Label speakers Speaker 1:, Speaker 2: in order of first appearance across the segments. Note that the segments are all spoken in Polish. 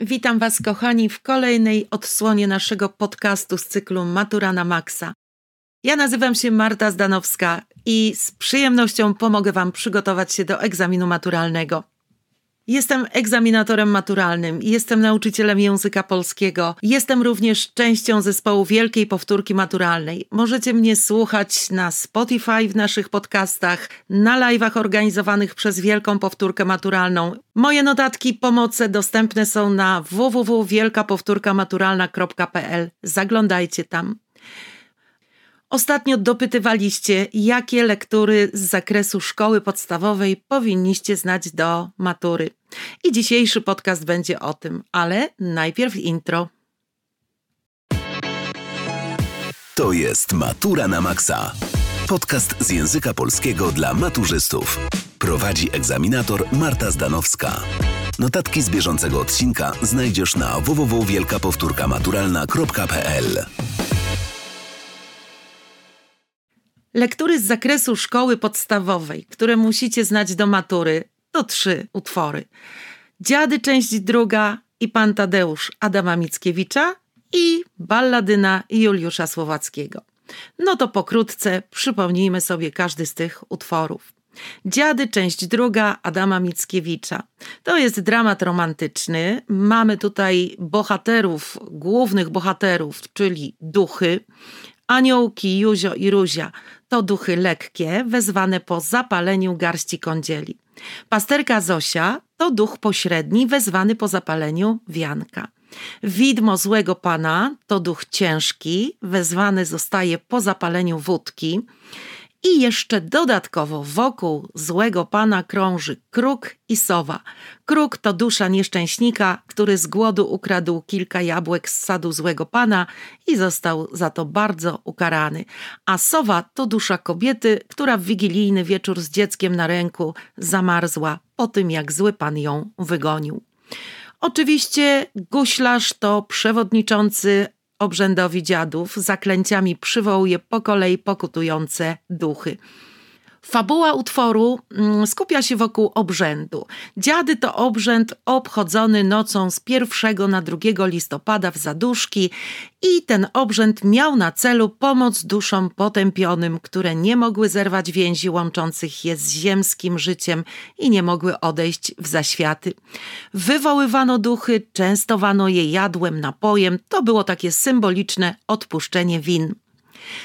Speaker 1: Witam Was, kochani, w kolejnej odsłonie naszego podcastu z cyklu Matura na Maxa. Ja nazywam się Marta Zdanowska i z przyjemnością pomogę Wam przygotować się do egzaminu maturalnego. Jestem egzaminatorem maturalnym, jestem nauczycielem języka polskiego, jestem również częścią zespołu Wielkiej Powtórki Maturalnej. Możecie mnie słuchać na Spotify w naszych podcastach, na live'ach organizowanych przez Wielką Powtórkę Maturalną. Moje notatki, pomoce dostępne są na www.wielkapowtórkamaturalna.pl. Zaglądajcie tam. Ostatnio dopytywaliście, jakie lektury z zakresu szkoły podstawowej powinniście znać do matury. I dzisiejszy podcast będzie o tym, ale najpierw intro.
Speaker 2: To jest Matura na Maxa. Podcast z języka polskiego dla maturzystów. Prowadzi egzaminator Marta Zdanowska. Notatki z bieżącego odcinka znajdziesz na www.wielkapowtórkamaturalna.pl.
Speaker 1: Lektury z zakresu szkoły podstawowej, które musicie znać do matury, to trzy utwory. Dziady, część druga i Pan Tadeusz Adama Mickiewicza i Balladyna Juliusza Słowackiego. No to pokrótce przypomnijmy sobie każdy z tych utworów. Dziady, część druga Adama Mickiewicza. To jest dramat romantyczny. Mamy tutaj bohaterów, głównych bohaterów, czyli duchy. Aniołki, Juzio i Ruzia to duchy lekkie, wezwane po zapaleniu garści kądzieli. Pasterka Zosia to duch pośredni, wezwany po zapaleniu wianka. Widmo złego pana to duch ciężki, wezwany zostaje po zapaleniu wódki. I jeszcze dodatkowo wokół złego pana krąży kruk i sowa. Kruk to dusza nieszczęśnika, który z głodu ukradł kilka jabłek z sadu złego pana i został za to bardzo ukarany. A sowa to dusza kobiety, która w wigilijny wieczór z dzieckiem na ręku zamarzła po tym, jak zły pan ją wygonił. Oczywiście guślarz to przewodniczący obrzędowi dziadów zaklęciami przywołuje po kolei pokutujące duchy. Fabuła utworu mm, skupia się wokół obrzędu. Dziady to obrzęd obchodzony nocą z 1 na 2 listopada w Zaduszki i ten obrzęd miał na celu pomoc duszom potępionym, które nie mogły zerwać więzi łączących je z ziemskim życiem i nie mogły odejść w zaświaty. Wywoływano duchy, częstowano je jadłem, napojem. To było takie symboliczne odpuszczenie win.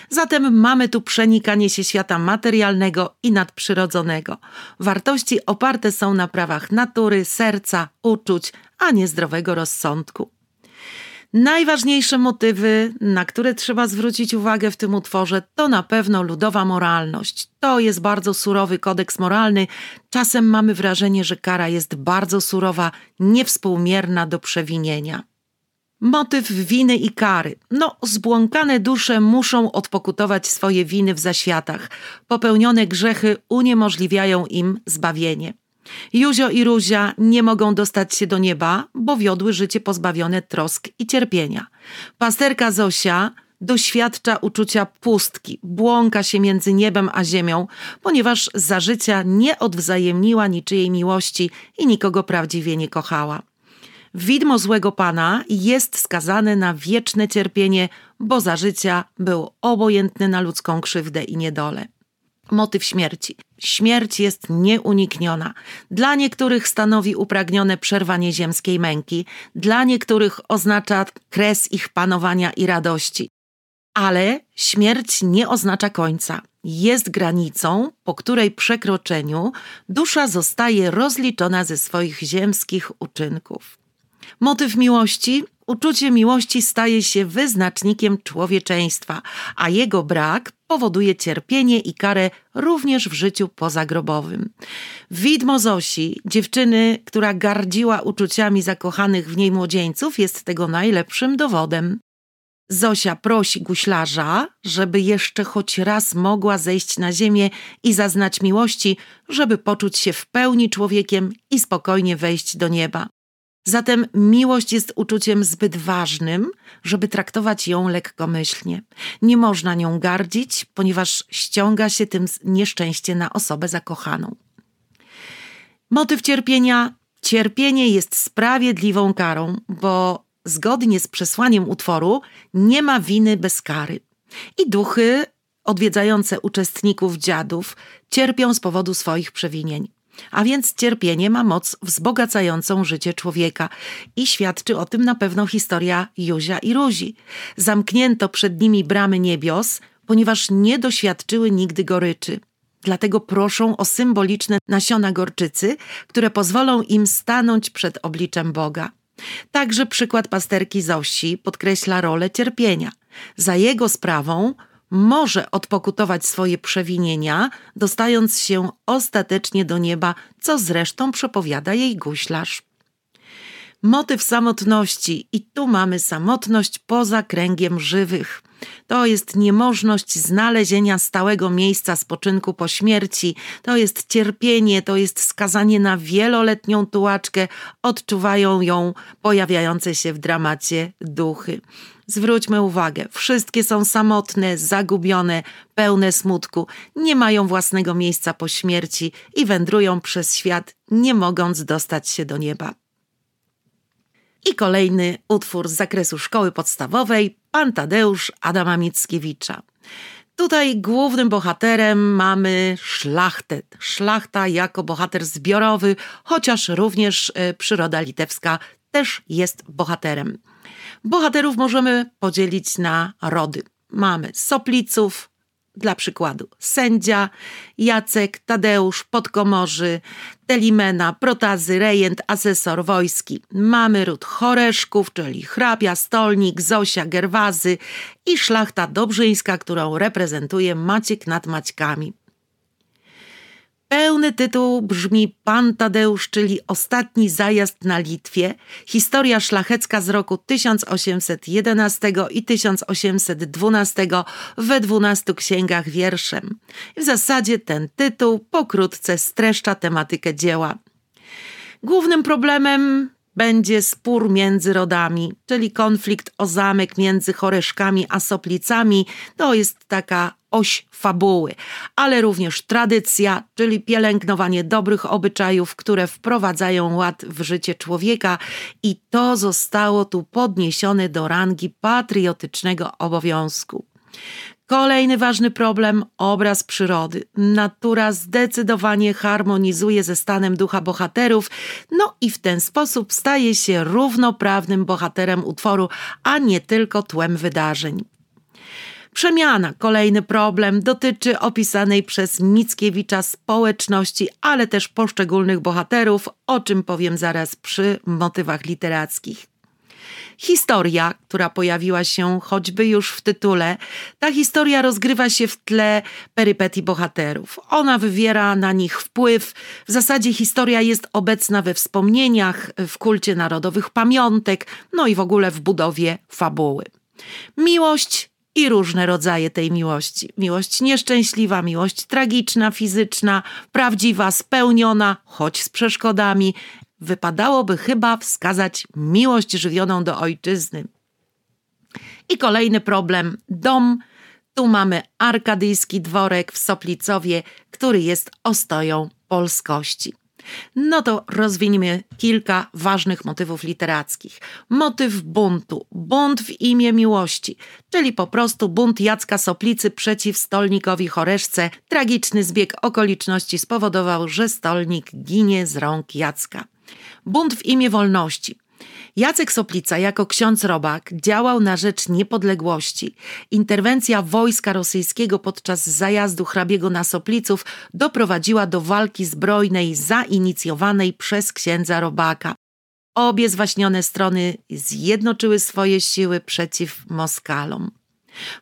Speaker 1: Zatem mamy tu przenikanie się świata materialnego i nadprzyrodzonego. Wartości oparte są na prawach natury, serca, uczuć, a nie zdrowego rozsądku. Najważniejsze motywy, na które trzeba zwrócić uwagę w tym utworze, to na pewno ludowa moralność. To jest bardzo surowy kodeks moralny. Czasem mamy wrażenie, że kara jest bardzo surowa, niewspółmierna do przewinienia. Motyw winy i kary. No, zbłąkane dusze muszą odpokutować swoje winy w zaświatach. Popełnione grzechy uniemożliwiają im zbawienie. Juzio i Ruzia nie mogą dostać się do nieba, bo wiodły życie pozbawione trosk i cierpienia. Pasterka Zosia doświadcza uczucia pustki, błąka się między niebem a ziemią, ponieważ za życia nie odwzajemniła niczyjej miłości i nikogo prawdziwie nie kochała. Widmo złego pana jest skazane na wieczne cierpienie, bo za życia był obojętny na ludzką krzywdę i niedolę. Motyw śmierci. Śmierć jest nieunikniona. Dla niektórych stanowi upragnione przerwanie ziemskiej męki, dla niektórych oznacza kres ich panowania i radości. Ale śmierć nie oznacza końca. Jest granicą, po której przekroczeniu dusza zostaje rozliczona ze swoich ziemskich uczynków. Motyw miłości. Uczucie miłości staje się wyznacznikiem człowieczeństwa, a jego brak powoduje cierpienie i karę również w życiu pozagrobowym. Widmo Zosi, dziewczyny, która gardziła uczuciami zakochanych w niej młodzieńców, jest tego najlepszym dowodem. Zosia prosi guślarza, żeby jeszcze choć raz mogła zejść na ziemię i zaznać miłości, żeby poczuć się w pełni człowiekiem i spokojnie wejść do nieba. Zatem miłość jest uczuciem zbyt ważnym, żeby traktować ją lekkomyślnie. Nie można nią gardzić, ponieważ ściąga się tym nieszczęście na osobę zakochaną. Motyw cierpienia Cierpienie jest sprawiedliwą karą, bo zgodnie z przesłaniem utworu nie ma winy bez kary. I duchy odwiedzające uczestników dziadów cierpią z powodu swoich przewinień. A więc cierpienie ma moc wzbogacającą życie człowieka i świadczy o tym na pewno historia Józia i Ruzi. Zamknięto przed nimi bramy niebios, ponieważ nie doświadczyły nigdy goryczy. Dlatego proszą o symboliczne nasiona gorczycy, które pozwolą im stanąć przed obliczem Boga. Także przykład pasterki Zosi podkreśla rolę cierpienia. Za jego sprawą może odpokutować swoje przewinienia, dostając się ostatecznie do nieba, co zresztą przepowiada jej guślarz. Motyw samotności, i tu mamy samotność poza kręgiem żywych. To jest niemożność znalezienia stałego miejsca spoczynku po śmierci, to jest cierpienie, to jest skazanie na wieloletnią tułaczkę, odczuwają ją pojawiające się w dramacie duchy. Zwróćmy uwagę, wszystkie są samotne, zagubione, pełne smutku, nie mają własnego miejsca po śmierci i wędrują przez świat, nie mogąc dostać się do nieba. I kolejny utwór z zakresu szkoły podstawowej, Pan Tadeusz Adama Mickiewicza. Tutaj głównym bohaterem mamy szlachtę. Szlachta jako bohater zbiorowy, chociaż również e, przyroda litewska też jest bohaterem. Bohaterów możemy podzielić na rody. Mamy sopliców, dla przykładu sędzia, Jacek, Tadeusz, Podkomorzy, Telimena, Protazy, Rejent, asesor wojski. Mamy ród Choreszków, czyli hrabia, stolnik, Zosia, Gerwazy i szlachta dobrzyńska, którą reprezentuje Maciek nad Maćkami. Pełny tytuł brzmi Pan Tadeusz, czyli Ostatni zajazd na Litwie, historia szlachecka z roku 1811 i 1812 we dwunastu księgach wierszem. W zasadzie ten tytuł pokrótce streszcza tematykę dzieła. Głównym problemem będzie spór między rodami, czyli konflikt o zamek między Choreszkami a Soplicami. To jest taka oś fabuły, ale również tradycja, czyli pielęgnowanie dobrych obyczajów, które wprowadzają ład w życie człowieka i to zostało tu podniesione do rangi patriotycznego obowiązku. Kolejny ważny problem obraz przyrody. Natura zdecydowanie harmonizuje ze stanem ducha bohaterów, no i w ten sposób staje się równoprawnym bohaterem utworu, a nie tylko tłem wydarzeń. Przemiana, kolejny problem, dotyczy opisanej przez Mickiewicza społeczności, ale też poszczególnych bohaterów, o czym powiem zaraz przy motywach literackich. Historia, która pojawiła się choćby już w tytule, ta historia rozgrywa się w tle perypetii bohaterów. Ona wywiera na nich wpływ. W zasadzie historia jest obecna we wspomnieniach, w kulcie narodowych pamiątek, no i w ogóle w budowie fabuły. Miłość i różne rodzaje tej miłości. Miłość nieszczęśliwa, miłość tragiczna, fizyczna, prawdziwa, spełniona, choć z przeszkodami. Wypadałoby chyba wskazać miłość żywioną do ojczyzny. I kolejny problem dom. Tu mamy arkadyjski dworek w Soplicowie, który jest ostoją polskości. No to rozwiniemy kilka ważnych motywów literackich. Motyw buntu, bunt w imię miłości, czyli po prostu bunt Jacka Soplicy przeciw stolnikowi Choreszce. Tragiczny zbieg okoliczności spowodował, że stolnik ginie z rąk Jacka. Bunt w imię wolności. Jacek Soplica jako ksiądz robak działał na rzecz niepodległości. Interwencja wojska rosyjskiego podczas zajazdu hrabiego na Sopliców doprowadziła do walki zbrojnej zainicjowanej przez księdza robaka. Obie zwaśnione strony zjednoczyły swoje siły przeciw Moskalom.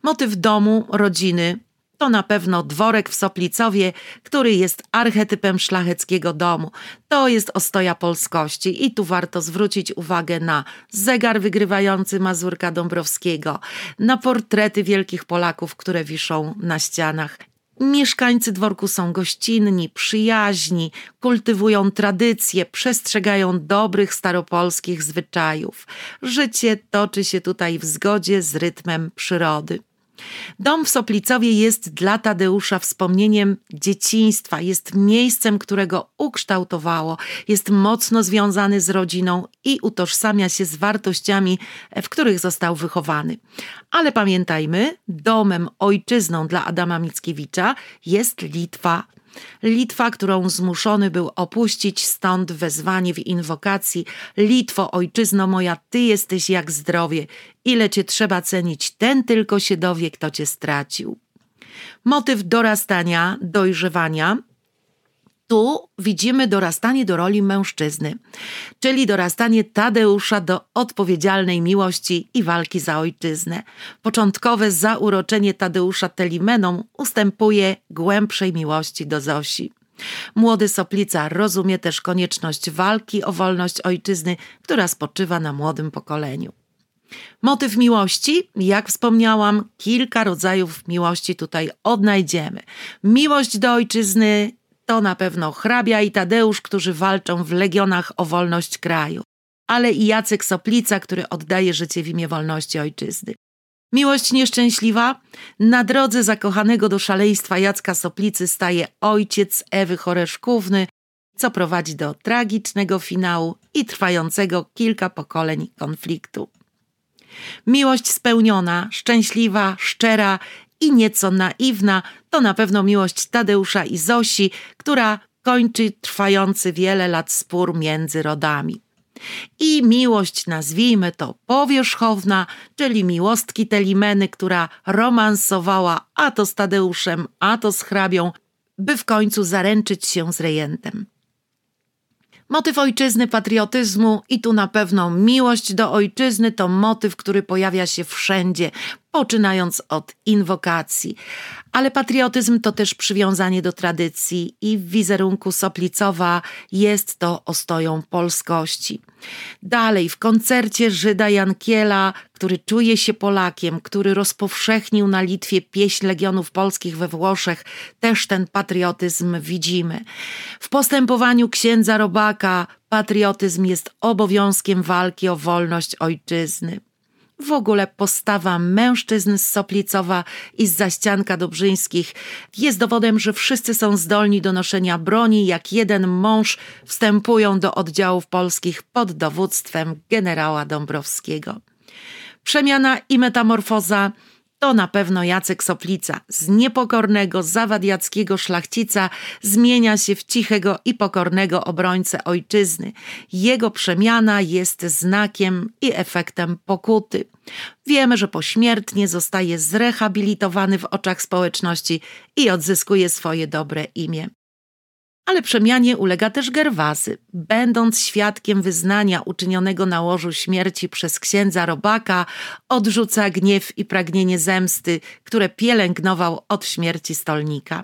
Speaker 1: Motyw domu, rodziny, to na pewno dworek w Soplicowie, który jest archetypem szlacheckiego domu. To jest ostoja polskości i tu warto zwrócić uwagę na zegar wygrywający Mazurka Dąbrowskiego, na portrety wielkich Polaków, które wiszą na ścianach. Mieszkańcy dworku są gościnni, przyjaźni, kultywują tradycje, przestrzegają dobrych staropolskich zwyczajów. Życie toczy się tutaj w zgodzie z rytmem przyrody. Dom w Soplicowie jest dla Tadeusza wspomnieniem dzieciństwa, jest miejscem, którego ukształtowało, jest mocno związany z rodziną i utożsamia się z wartościami, w których został wychowany. Ale pamiętajmy, domem, ojczyzną dla Adama Mickiewicza jest Litwa. Litwa, którą zmuszony był opuścić, stąd wezwanie w inwokacji: Litwo, ojczyzno moja, ty jesteś jak zdrowie, ile cię trzeba cenić, ten tylko się dowie, kto cię stracił. Motyw dorastania, dojrzewania tu widzimy dorastanie do roli mężczyzny, czyli dorastanie Tadeusza do odpowiedzialnej miłości i walki za ojczyznę. Początkowe zauroczenie Tadeusza Telimeną ustępuje głębszej miłości do Zosi. Młody Soplica rozumie też konieczność walki o wolność ojczyzny, która spoczywa na młodym pokoleniu. Motyw miłości, jak wspomniałam, kilka rodzajów miłości tutaj odnajdziemy. Miłość do ojczyzny to na pewno hrabia i Tadeusz, którzy walczą w legionach o wolność kraju, ale i Jacek Soplica, który oddaje życie w imię wolności ojczyzny. Miłość nieszczęśliwa? Na drodze zakochanego do szaleństwa Jacka Soplicy staje ojciec Ewy Choreszkówny, co prowadzi do tragicznego finału i trwającego kilka pokoleń konfliktu. Miłość spełniona, szczęśliwa, szczera i nieco naiwna to na pewno miłość Tadeusza i Zosi, która kończy trwający wiele lat spór między rodami. I miłość, nazwijmy to powierzchowna, czyli miłostki Telimeny, która romansowała a to z Tadeuszem, a to z hrabią, by w końcu zaręczyć się z rejentem. Motyw ojczyzny, patriotyzmu i tu na pewno miłość do ojczyzny to motyw, który pojawia się wszędzie, poczynając od inwokacji. Ale patriotyzm to też przywiązanie do tradycji i w wizerunku Soplicowa jest to ostoją polskości. Dalej, w koncercie Żyda Jankiela, który czuje się Polakiem, który rozpowszechnił na Litwie pieśń Legionów Polskich we Włoszech, też ten patriotyzm widzimy. W postępowaniu księdza Robaka patriotyzm jest obowiązkiem walki o wolność ojczyzny. W ogóle postawa mężczyzn z Soplicowa i z Zaścianka Dobrzyńskich jest dowodem, że wszyscy są zdolni do noszenia broni, jak jeden mąż wstępują do oddziałów polskich pod dowództwem generała Dąbrowskiego. Przemiana i metamorfoza to na pewno Jacek Soplica. Z niepokornego, zawadiackiego szlachcica zmienia się w cichego i pokornego obrońcę ojczyzny. Jego przemiana jest znakiem i efektem pokuty. Wiemy, że pośmiertnie zostaje zrehabilitowany w oczach społeczności i odzyskuje swoje dobre imię. Ale przemianie ulega też Gerwazy. Będąc świadkiem wyznania uczynionego na łożu śmierci przez księdza Robaka, odrzuca gniew i pragnienie zemsty, które pielęgnował od śmierci stolnika.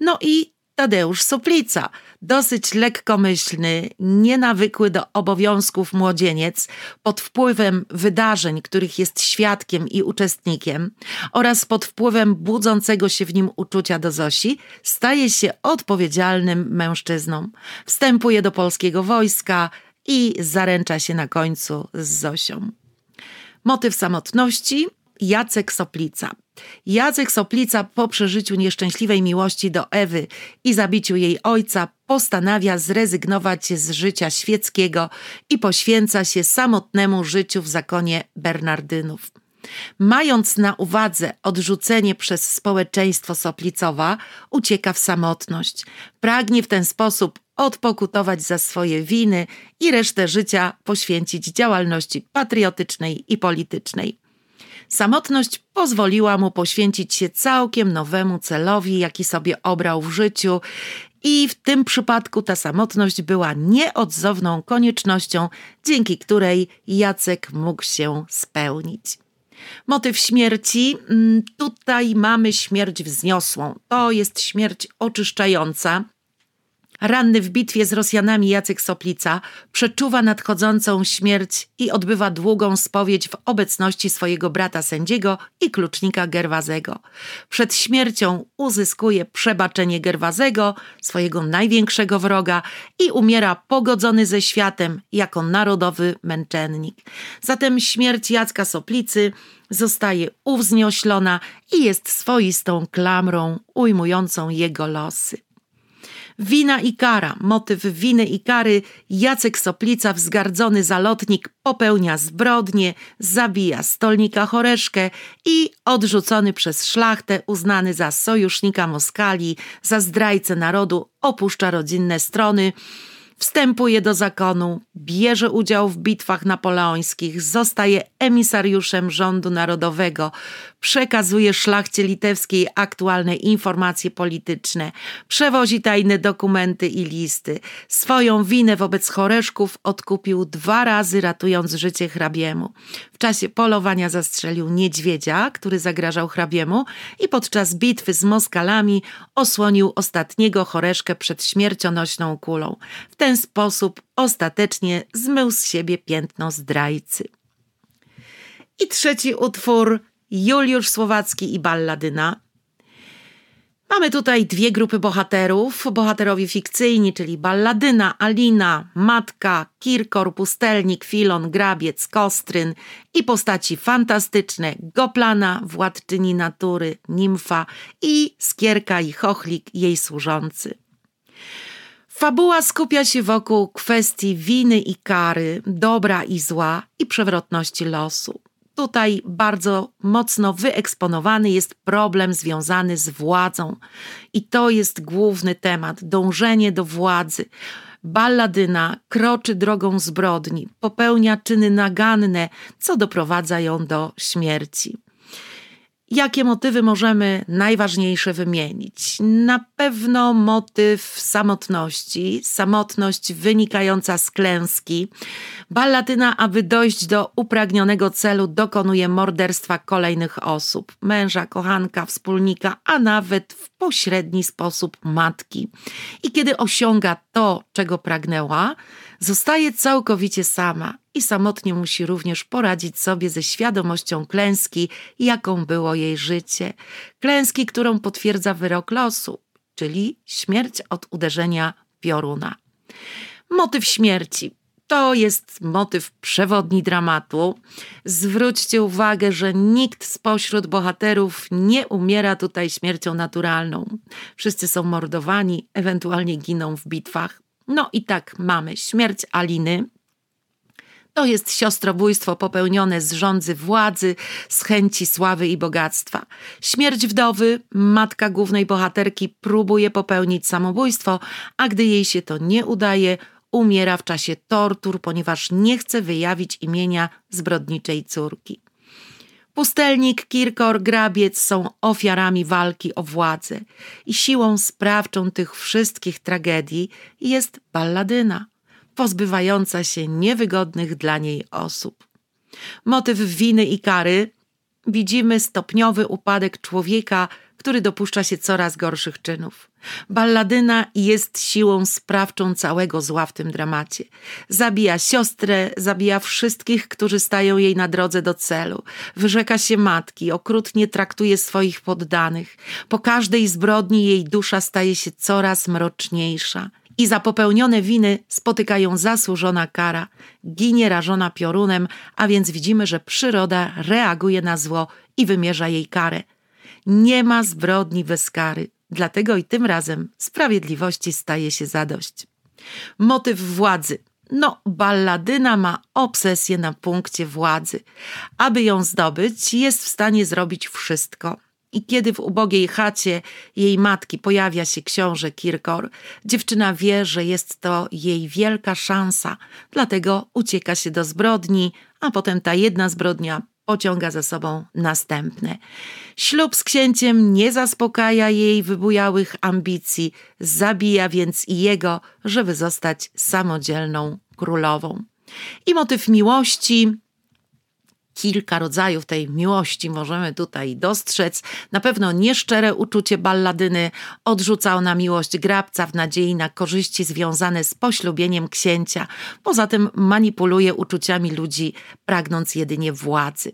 Speaker 1: No i Tadeusz Suplica, dosyć lekkomyślny, nienawykły do obowiązków młodzieniec, pod wpływem wydarzeń, których jest świadkiem i uczestnikiem, oraz pod wpływem budzącego się w nim uczucia do Zosi, staje się odpowiedzialnym mężczyzną. Wstępuje do polskiego wojska i zaręcza się na końcu z Zosią. Motyw samotności Jacek Soplica. Jacek Soplica po przeżyciu nieszczęśliwej miłości do Ewy i zabiciu jej ojca postanawia zrezygnować z życia świeckiego i poświęca się samotnemu życiu w zakonie Bernardynów. Mając na uwadze odrzucenie przez społeczeństwo Soplicowa, ucieka w samotność. Pragnie w ten sposób odpokutować za swoje winy i resztę życia poświęcić działalności patriotycznej i politycznej. Samotność pozwoliła mu poświęcić się całkiem nowemu celowi, jaki sobie obrał w życiu, i w tym przypadku ta samotność była nieodzowną koniecznością, dzięki której Jacek mógł się spełnić. Motyw śmierci. Mm, tutaj mamy śmierć wzniosłą. To jest śmierć oczyszczająca. Ranny w bitwie z Rosjanami Jacek Soplica przeczuwa nadchodzącą śmierć i odbywa długą spowiedź w obecności swojego brata sędziego i klucznika Gerwazego. Przed śmiercią uzyskuje przebaczenie Gerwazego, swojego największego wroga i umiera pogodzony ze światem jako narodowy męczennik. Zatem śmierć Jacka Soplicy zostaje uwznioślona i jest swoistą klamrą ujmującą jego losy. Wina i kara, motyw winy i kary, Jacek Soplica, wzgardzony zalotnik, popełnia zbrodnie, zabija stolnika Choreszkę i odrzucony przez szlachtę, uznany za sojusznika Moskali, za zdrajcę narodu, opuszcza rodzinne strony, wstępuje do zakonu, bierze udział w bitwach napoleońskich, zostaje emisariuszem rządu narodowego, przekazuje szlachcie litewskiej aktualne informacje polityczne, przewozi tajne dokumenty i listy. Swoją winę wobec Choreszków odkupił dwa razy, ratując życie hrabiemu. W czasie polowania zastrzelił niedźwiedzia, który zagrażał hrabiemu i podczas bitwy z Moskalami osłonił ostatniego Choreszkę przed śmiercionośną kulą. W ten sposób ostatecznie zmył z siebie piętno zdrajcy. I trzeci utwór Juliusz Słowacki i Balladyna. Mamy tutaj dwie grupy bohaterów. Bohaterowie fikcyjni, czyli Balladyna, Alina, Matka, Kirkor, Pustelnik, Filon, Grabiec, Kostryn i postaci fantastyczne Goplana, Władczyni Natury, Nimfa i Skierka i Chochlik, jej służący. Fabuła skupia się wokół kwestii winy i kary, dobra i zła i przewrotności losu. Tutaj bardzo mocno wyeksponowany jest problem związany z władzą, i to jest główny temat dążenie do władzy. Balladyna kroczy drogą zbrodni, popełnia czyny naganne, co doprowadza ją do śmierci. Jakie motywy możemy najważniejsze wymienić? Na pewno motyw samotności, samotność wynikająca z klęski. Ballatyna, aby dojść do upragnionego celu, dokonuje morderstwa kolejnych osób męża, kochanka, wspólnika, a nawet w pośredni sposób matki. I kiedy osiąga to, czego pragnęła, zostaje całkowicie sama i samotnie musi również poradzić sobie ze świadomością klęski, jaką było jej życie. Klęski, którą potwierdza wyrok losu, czyli śmierć od uderzenia pioruna. Motyw śmierci. To jest motyw przewodni dramatu. Zwróćcie uwagę, że nikt spośród bohaterów nie umiera tutaj śmiercią naturalną. Wszyscy są mordowani, ewentualnie giną w bitwach. No i tak mamy śmierć Aliny, to jest siostrobójstwo popełnione z rządzy władzy, z chęci sławy i bogactwa. Śmierć wdowy, matka głównej bohaterki, próbuje popełnić samobójstwo, a gdy jej się to nie udaje, umiera w czasie tortur, ponieważ nie chce wyjawić imienia zbrodniczej córki. Pustelnik, Kirkor, Grabiec są ofiarami walki o władzę i siłą sprawczą tych wszystkich tragedii jest balladyna pozbywająca się niewygodnych dla niej osób. Motyw winy i kary widzimy stopniowy upadek człowieka, który dopuszcza się coraz gorszych czynów. Balladyna jest siłą sprawczą całego zła w tym dramacie. Zabija siostrę, zabija wszystkich, którzy stają jej na drodze do celu. Wyrzeka się matki, okrutnie traktuje swoich poddanych. Po każdej zbrodni jej dusza staje się coraz mroczniejsza i za popełnione winy spotykają zasłużona kara, ginie rażona piorunem, a więc widzimy, że przyroda reaguje na zło i wymierza jej karę. Nie ma zbrodni bez kary, dlatego i tym razem sprawiedliwości staje się zadość. Motyw władzy. No, balladyna ma obsesję na punkcie władzy. Aby ją zdobyć, jest w stanie zrobić wszystko – i kiedy w ubogiej chacie jej matki pojawia się książę Kirkor, dziewczyna wie, że jest to jej wielka szansa, dlatego ucieka się do zbrodni, a potem ta jedna zbrodnia pociąga za sobą następne. Ślub z księciem nie zaspokaja jej wybujałych ambicji, zabija więc i jego, żeby zostać samodzielną królową. I motyw miłości kilka rodzajów tej miłości możemy tutaj dostrzec. Na pewno nieszczere uczucie balladyny odrzucał na miłość grabca w nadziei na korzyści związane z poślubieniem księcia. Poza tym manipuluje uczuciami ludzi, pragnąc jedynie władzy.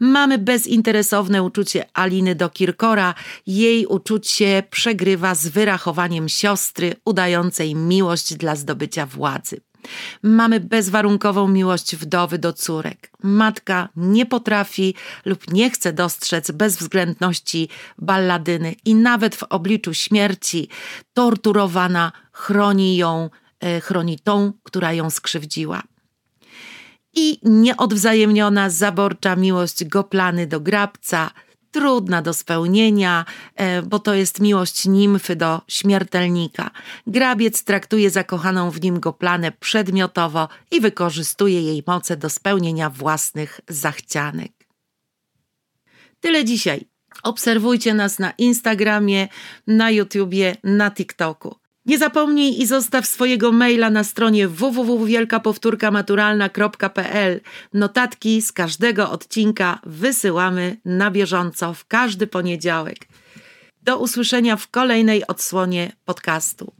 Speaker 1: Mamy bezinteresowne uczucie Aliny do Kirkora. Jej uczucie przegrywa z wyrachowaniem siostry udającej miłość dla zdobycia władzy. Mamy bezwarunkową miłość wdowy do córek. Matka nie potrafi lub nie chce dostrzec bezwzględności balladyny i nawet w obliczu śmierci torturowana chroni ją, e, chroni tą, która ją skrzywdziła i nieodwzajemniona zaborcza miłość Goplany do Grabca, trudna do spełnienia, e, bo to jest miłość nimfy do śmiertelnika. Grabiec traktuje zakochaną w nim Goplanę przedmiotowo i wykorzystuje jej moce do spełnienia własnych zachcianek. Tyle dzisiaj. Obserwujcie nas na Instagramie, na YouTubie, na TikToku. Nie zapomnij i zostaw swojego maila na stronie www.wielkapowtórkamaturalna.pl. Notatki z każdego odcinka wysyłamy na bieżąco w każdy poniedziałek. Do usłyszenia w kolejnej odsłonie podcastu.